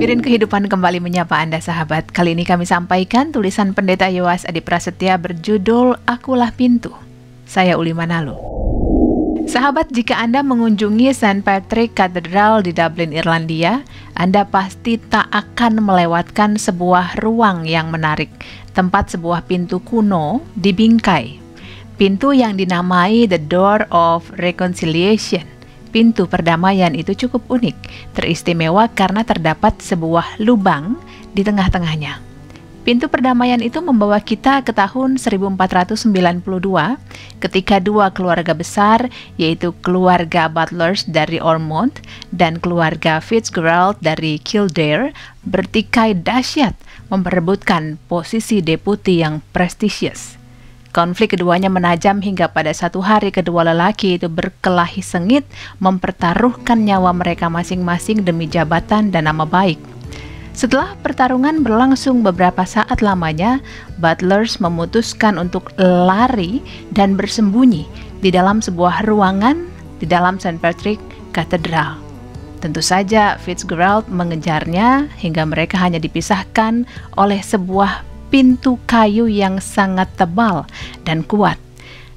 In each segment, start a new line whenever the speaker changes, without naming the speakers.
Hadirin kehidupan kembali menyapa Anda sahabat. Kali ini kami sampaikan tulisan Pendeta Yowas Adi Prasetya berjudul Akulah Pintu. Saya Uli Manalo. Sahabat, jika Anda mengunjungi St. Patrick Cathedral di Dublin, Irlandia, Anda pasti tak akan melewatkan sebuah ruang yang menarik, tempat sebuah pintu kuno di bingkai. Pintu yang dinamai The Door of Reconciliation – Pintu perdamaian itu cukup unik, teristimewa karena terdapat sebuah lubang di tengah-tengahnya. Pintu perdamaian itu membawa kita ke tahun 1492 ketika dua keluarga besar yaitu keluarga Butlers dari Ormond dan keluarga Fitzgerald dari Kildare bertikai dahsyat memperebutkan posisi deputi yang prestisius. Konflik keduanya menajam hingga pada satu hari kedua lelaki itu berkelahi sengit mempertaruhkan nyawa mereka masing-masing demi jabatan dan nama baik. Setelah pertarungan berlangsung beberapa saat lamanya, Butlers memutuskan untuk lari dan bersembunyi di dalam sebuah ruangan di dalam St. Patrick Cathedral. Tentu saja Fitzgerald mengejarnya hingga mereka hanya dipisahkan oleh sebuah pintu kayu yang sangat tebal dan kuat.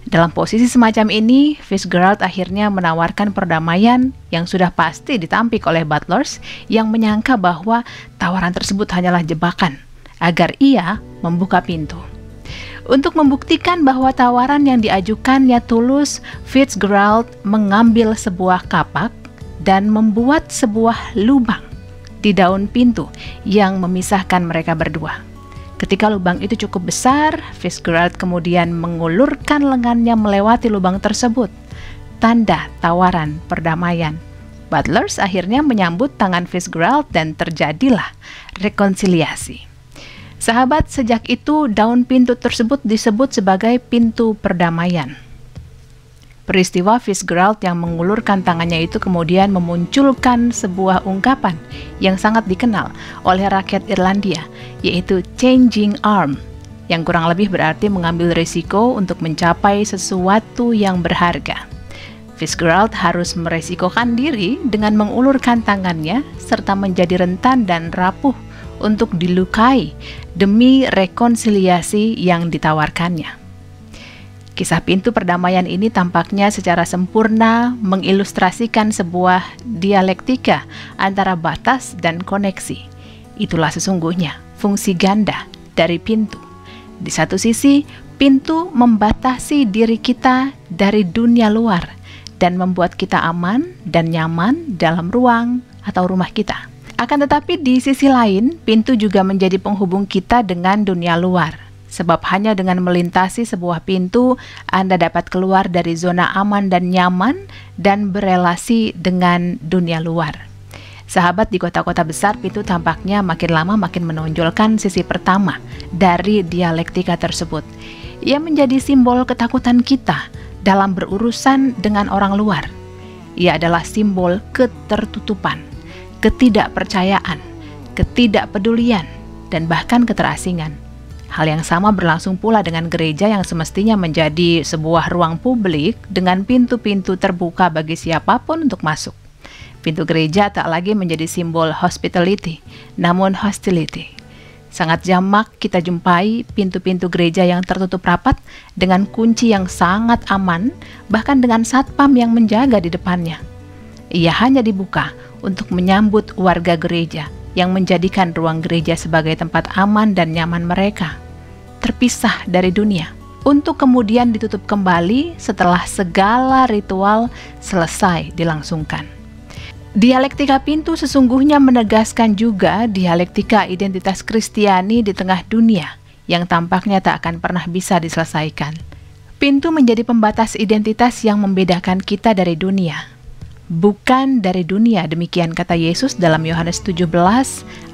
Dalam posisi semacam ini, Fitzgerald akhirnya menawarkan perdamaian yang sudah pasti ditampik oleh Butlers yang menyangka bahwa tawaran tersebut hanyalah jebakan agar ia membuka pintu. Untuk membuktikan bahwa tawaran yang diajukannya tulus, Fitzgerald mengambil sebuah kapak dan membuat sebuah lubang di daun pintu yang memisahkan mereka berdua. Ketika lubang itu cukup besar, Fitzgerald kemudian mengulurkan lengannya melewati lubang tersebut. Tanda tawaran perdamaian. Butlers akhirnya menyambut tangan Fitzgerald dan terjadilah rekonsiliasi. Sahabat, sejak itu daun pintu tersebut disebut sebagai pintu perdamaian. Peristiwa Fitzgerald yang mengulurkan tangannya itu kemudian memunculkan sebuah ungkapan yang sangat dikenal oleh rakyat Irlandia, yaitu changing arm, yang kurang lebih berarti mengambil risiko untuk mencapai sesuatu yang berharga. Fitzgerald harus meresikokan diri dengan mengulurkan tangannya serta menjadi rentan dan rapuh untuk dilukai demi rekonsiliasi yang ditawarkannya. Kisah pintu perdamaian ini tampaknya secara sempurna mengilustrasikan sebuah dialektika antara batas dan koneksi. Itulah sesungguhnya fungsi ganda dari pintu. Di satu sisi, pintu membatasi diri kita dari dunia luar dan membuat kita aman dan nyaman dalam ruang atau rumah kita. Akan tetapi di sisi lain, pintu juga menjadi penghubung kita dengan dunia luar sebab hanya dengan melintasi sebuah pintu Anda dapat keluar dari zona aman dan nyaman dan berelasi dengan dunia luar. Sahabat di kota-kota besar pintu tampaknya makin lama makin menonjolkan sisi pertama dari dialektika tersebut. Ia menjadi simbol ketakutan kita dalam berurusan dengan orang luar. Ia adalah simbol ketertutupan, ketidakpercayaan, ketidakpedulian, dan bahkan keterasingan. Hal yang sama berlangsung pula dengan gereja yang semestinya menjadi sebuah ruang publik dengan pintu-pintu terbuka bagi siapa pun untuk masuk. Pintu gereja tak lagi menjadi simbol hospitality, namun hostility. Sangat jamak kita jumpai pintu-pintu gereja yang tertutup rapat dengan kunci yang sangat aman, bahkan dengan satpam yang menjaga di depannya. Ia hanya dibuka untuk menyambut warga gereja yang menjadikan ruang gereja sebagai tempat aman dan nyaman mereka terpisah dari dunia untuk kemudian ditutup kembali setelah segala ritual selesai dilangsungkan. Dialektika pintu sesungguhnya menegaskan juga dialektika identitas Kristiani di tengah dunia yang tampaknya tak akan pernah bisa diselesaikan. Pintu menjadi pembatas identitas yang membedakan kita dari dunia, bukan dari dunia demikian kata Yesus dalam Yohanes 17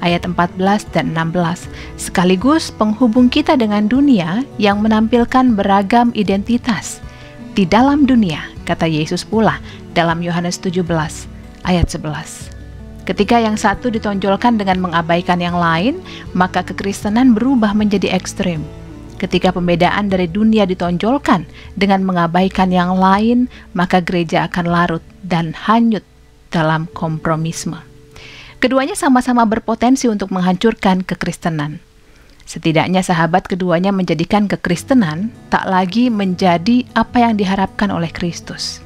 ayat 14 dan 16 sekaligus penghubung kita dengan dunia yang menampilkan beragam identitas di dalam dunia kata Yesus pula dalam Yohanes 17 ayat 11 Ketika yang satu ditonjolkan dengan mengabaikan yang lain, maka kekristenan berubah menjadi ekstrim. Ketika pembedaan dari dunia ditonjolkan dengan mengabaikan yang lain, maka gereja akan larut dan hanyut dalam kompromisme. Keduanya sama-sama berpotensi untuk menghancurkan kekristenan. Setidaknya sahabat keduanya menjadikan kekristenan tak lagi menjadi apa yang diharapkan oleh Kristus.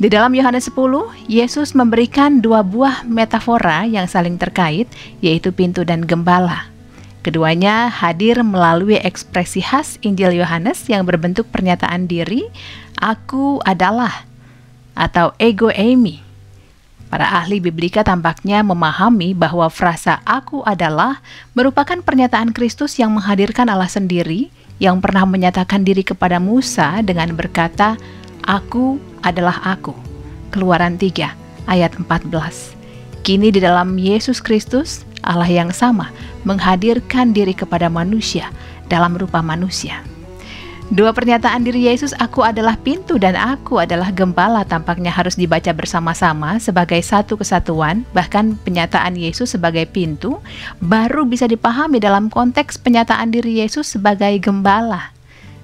Di dalam Yohanes 10, Yesus memberikan dua buah metafora yang saling terkait, yaitu pintu dan gembala. Keduanya hadir melalui ekspresi khas Injil Yohanes yang berbentuk pernyataan diri, "Aku adalah" atau ego eimi. Para ahli biblika tampaknya memahami bahwa frasa "aku adalah" merupakan pernyataan Kristus yang menghadirkan Allah sendiri yang pernah menyatakan diri kepada Musa dengan berkata, "Aku adalah aku." Keluaran 3 ayat 14. Kini di dalam Yesus Kristus, Allah yang sama menghadirkan diri kepada manusia dalam rupa manusia. Dua pernyataan diri Yesus, "Aku adalah pintu" dan "Aku adalah gembala", tampaknya harus dibaca bersama-sama sebagai satu kesatuan. Bahkan, penyataan Yesus sebagai pintu baru bisa dipahami dalam konteks penyataan diri Yesus sebagai gembala,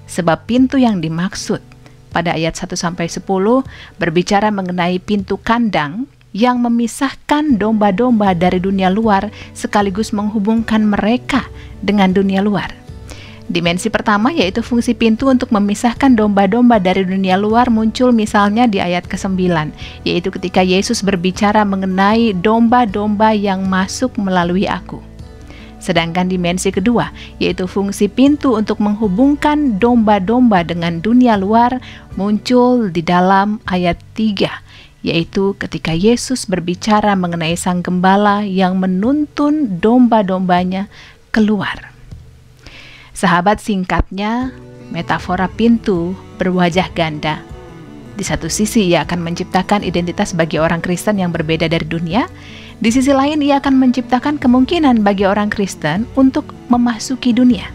sebab pintu yang dimaksud pada ayat 1 sampai 10 berbicara mengenai pintu kandang yang memisahkan domba-domba dari dunia luar sekaligus menghubungkan mereka dengan dunia luar. Dimensi pertama yaitu fungsi pintu untuk memisahkan domba-domba dari dunia luar muncul misalnya di ayat ke-9, yaitu ketika Yesus berbicara mengenai domba-domba yang masuk melalui aku. Sedangkan dimensi kedua, yaitu fungsi pintu untuk menghubungkan domba-domba dengan dunia luar, muncul di dalam ayat 3, yaitu ketika Yesus berbicara mengenai sang gembala yang menuntun domba-dombanya keluar. Sahabat singkatnya, metafora pintu berwajah ganda. Di satu sisi ia akan menciptakan identitas bagi orang Kristen yang berbeda dari dunia, di sisi lain ia akan menciptakan kemungkinan bagi orang Kristen untuk memasuki dunia.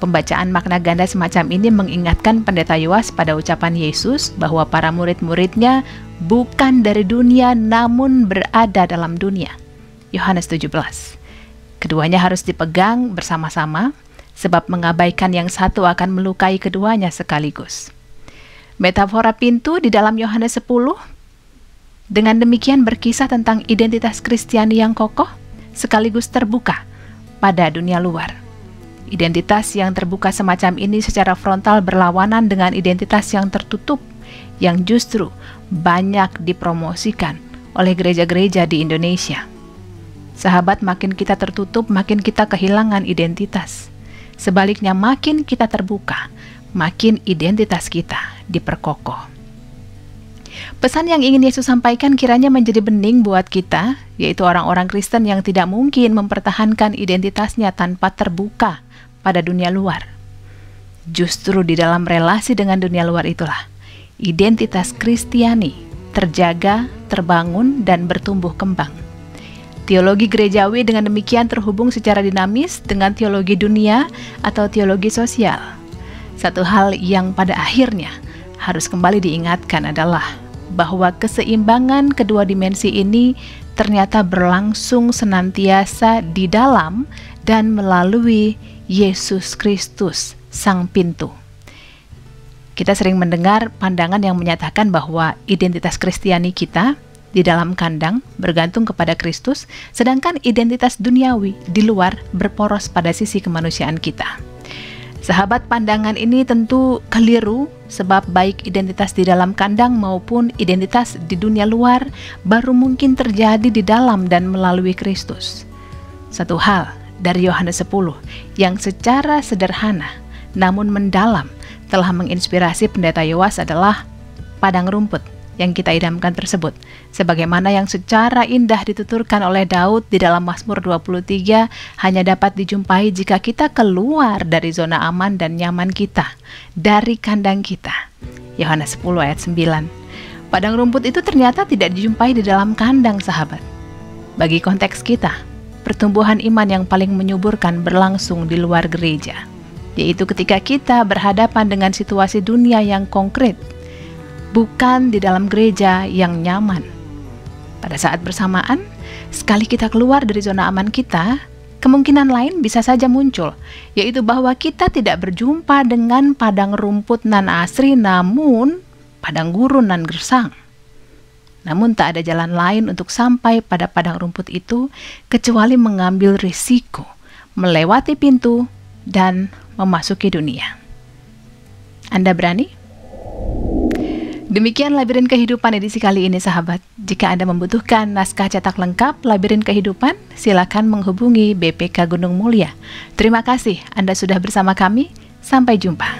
Pembacaan makna ganda semacam ini mengingatkan pendeta Yoas pada ucapan Yesus bahwa para murid-muridnya bukan dari dunia namun berada dalam dunia. Yohanes 17. Keduanya harus dipegang bersama-sama sebab mengabaikan yang satu akan melukai keduanya sekaligus. Metafora pintu di dalam Yohanes 10 dengan demikian berkisah tentang identitas Kristiani yang kokoh sekaligus terbuka pada dunia luar. Identitas yang terbuka semacam ini secara frontal berlawanan dengan identitas yang tertutup yang justru banyak dipromosikan oleh gereja-gereja di Indonesia. Sahabat, makin kita tertutup, makin kita kehilangan identitas. Sebaliknya, makin kita terbuka, makin identitas kita diperkokoh. Pesan yang ingin Yesus sampaikan kiranya menjadi bening buat kita, yaitu orang-orang Kristen yang tidak mungkin mempertahankan identitasnya tanpa terbuka pada dunia luar. Justru di dalam relasi dengan dunia luar itulah identitas Kristiani terjaga, terbangun, dan bertumbuh kembang. Teologi gerejawi dengan demikian terhubung secara dinamis dengan teologi dunia atau teologi sosial. Satu hal yang pada akhirnya harus kembali diingatkan adalah bahwa keseimbangan kedua dimensi ini ternyata berlangsung senantiasa di dalam dan melalui Yesus Kristus, Sang Pintu. Kita sering mendengar pandangan yang menyatakan bahwa identitas Kristiani kita di dalam kandang bergantung kepada Kristus, sedangkan identitas duniawi di luar berporos pada sisi kemanusiaan kita. Sahabat pandangan ini tentu keliru sebab baik identitas di dalam kandang maupun identitas di dunia luar baru mungkin terjadi di dalam dan melalui Kristus. Satu hal dari Yohanes 10 yang secara sederhana namun mendalam telah menginspirasi pendeta Yoas adalah padang rumput yang kita idamkan tersebut sebagaimana yang secara indah dituturkan oleh Daud di dalam Mazmur 23 hanya dapat dijumpai jika kita keluar dari zona aman dan nyaman kita dari kandang kita. Yohanes 10 ayat 9 Padang rumput itu ternyata tidak dijumpai di dalam kandang sahabat. Bagi konteks kita pertumbuhan iman yang paling menyuburkan berlangsung di luar gereja, yaitu ketika kita berhadapan dengan situasi dunia yang konkret, bukan di dalam gereja yang nyaman. Pada saat bersamaan, sekali kita keluar dari zona aman kita, kemungkinan lain bisa saja muncul, yaitu bahwa kita tidak berjumpa dengan padang rumput nan asri namun padang gurun nan gersang. Namun tak ada jalan lain untuk sampai pada padang rumput itu kecuali mengambil risiko, melewati pintu, dan memasuki dunia. Anda berani? Demikian labirin kehidupan edisi kali ini sahabat. Jika Anda membutuhkan naskah cetak lengkap labirin kehidupan, silakan menghubungi BPK Gunung Mulia. Terima kasih Anda sudah bersama kami. Sampai jumpa.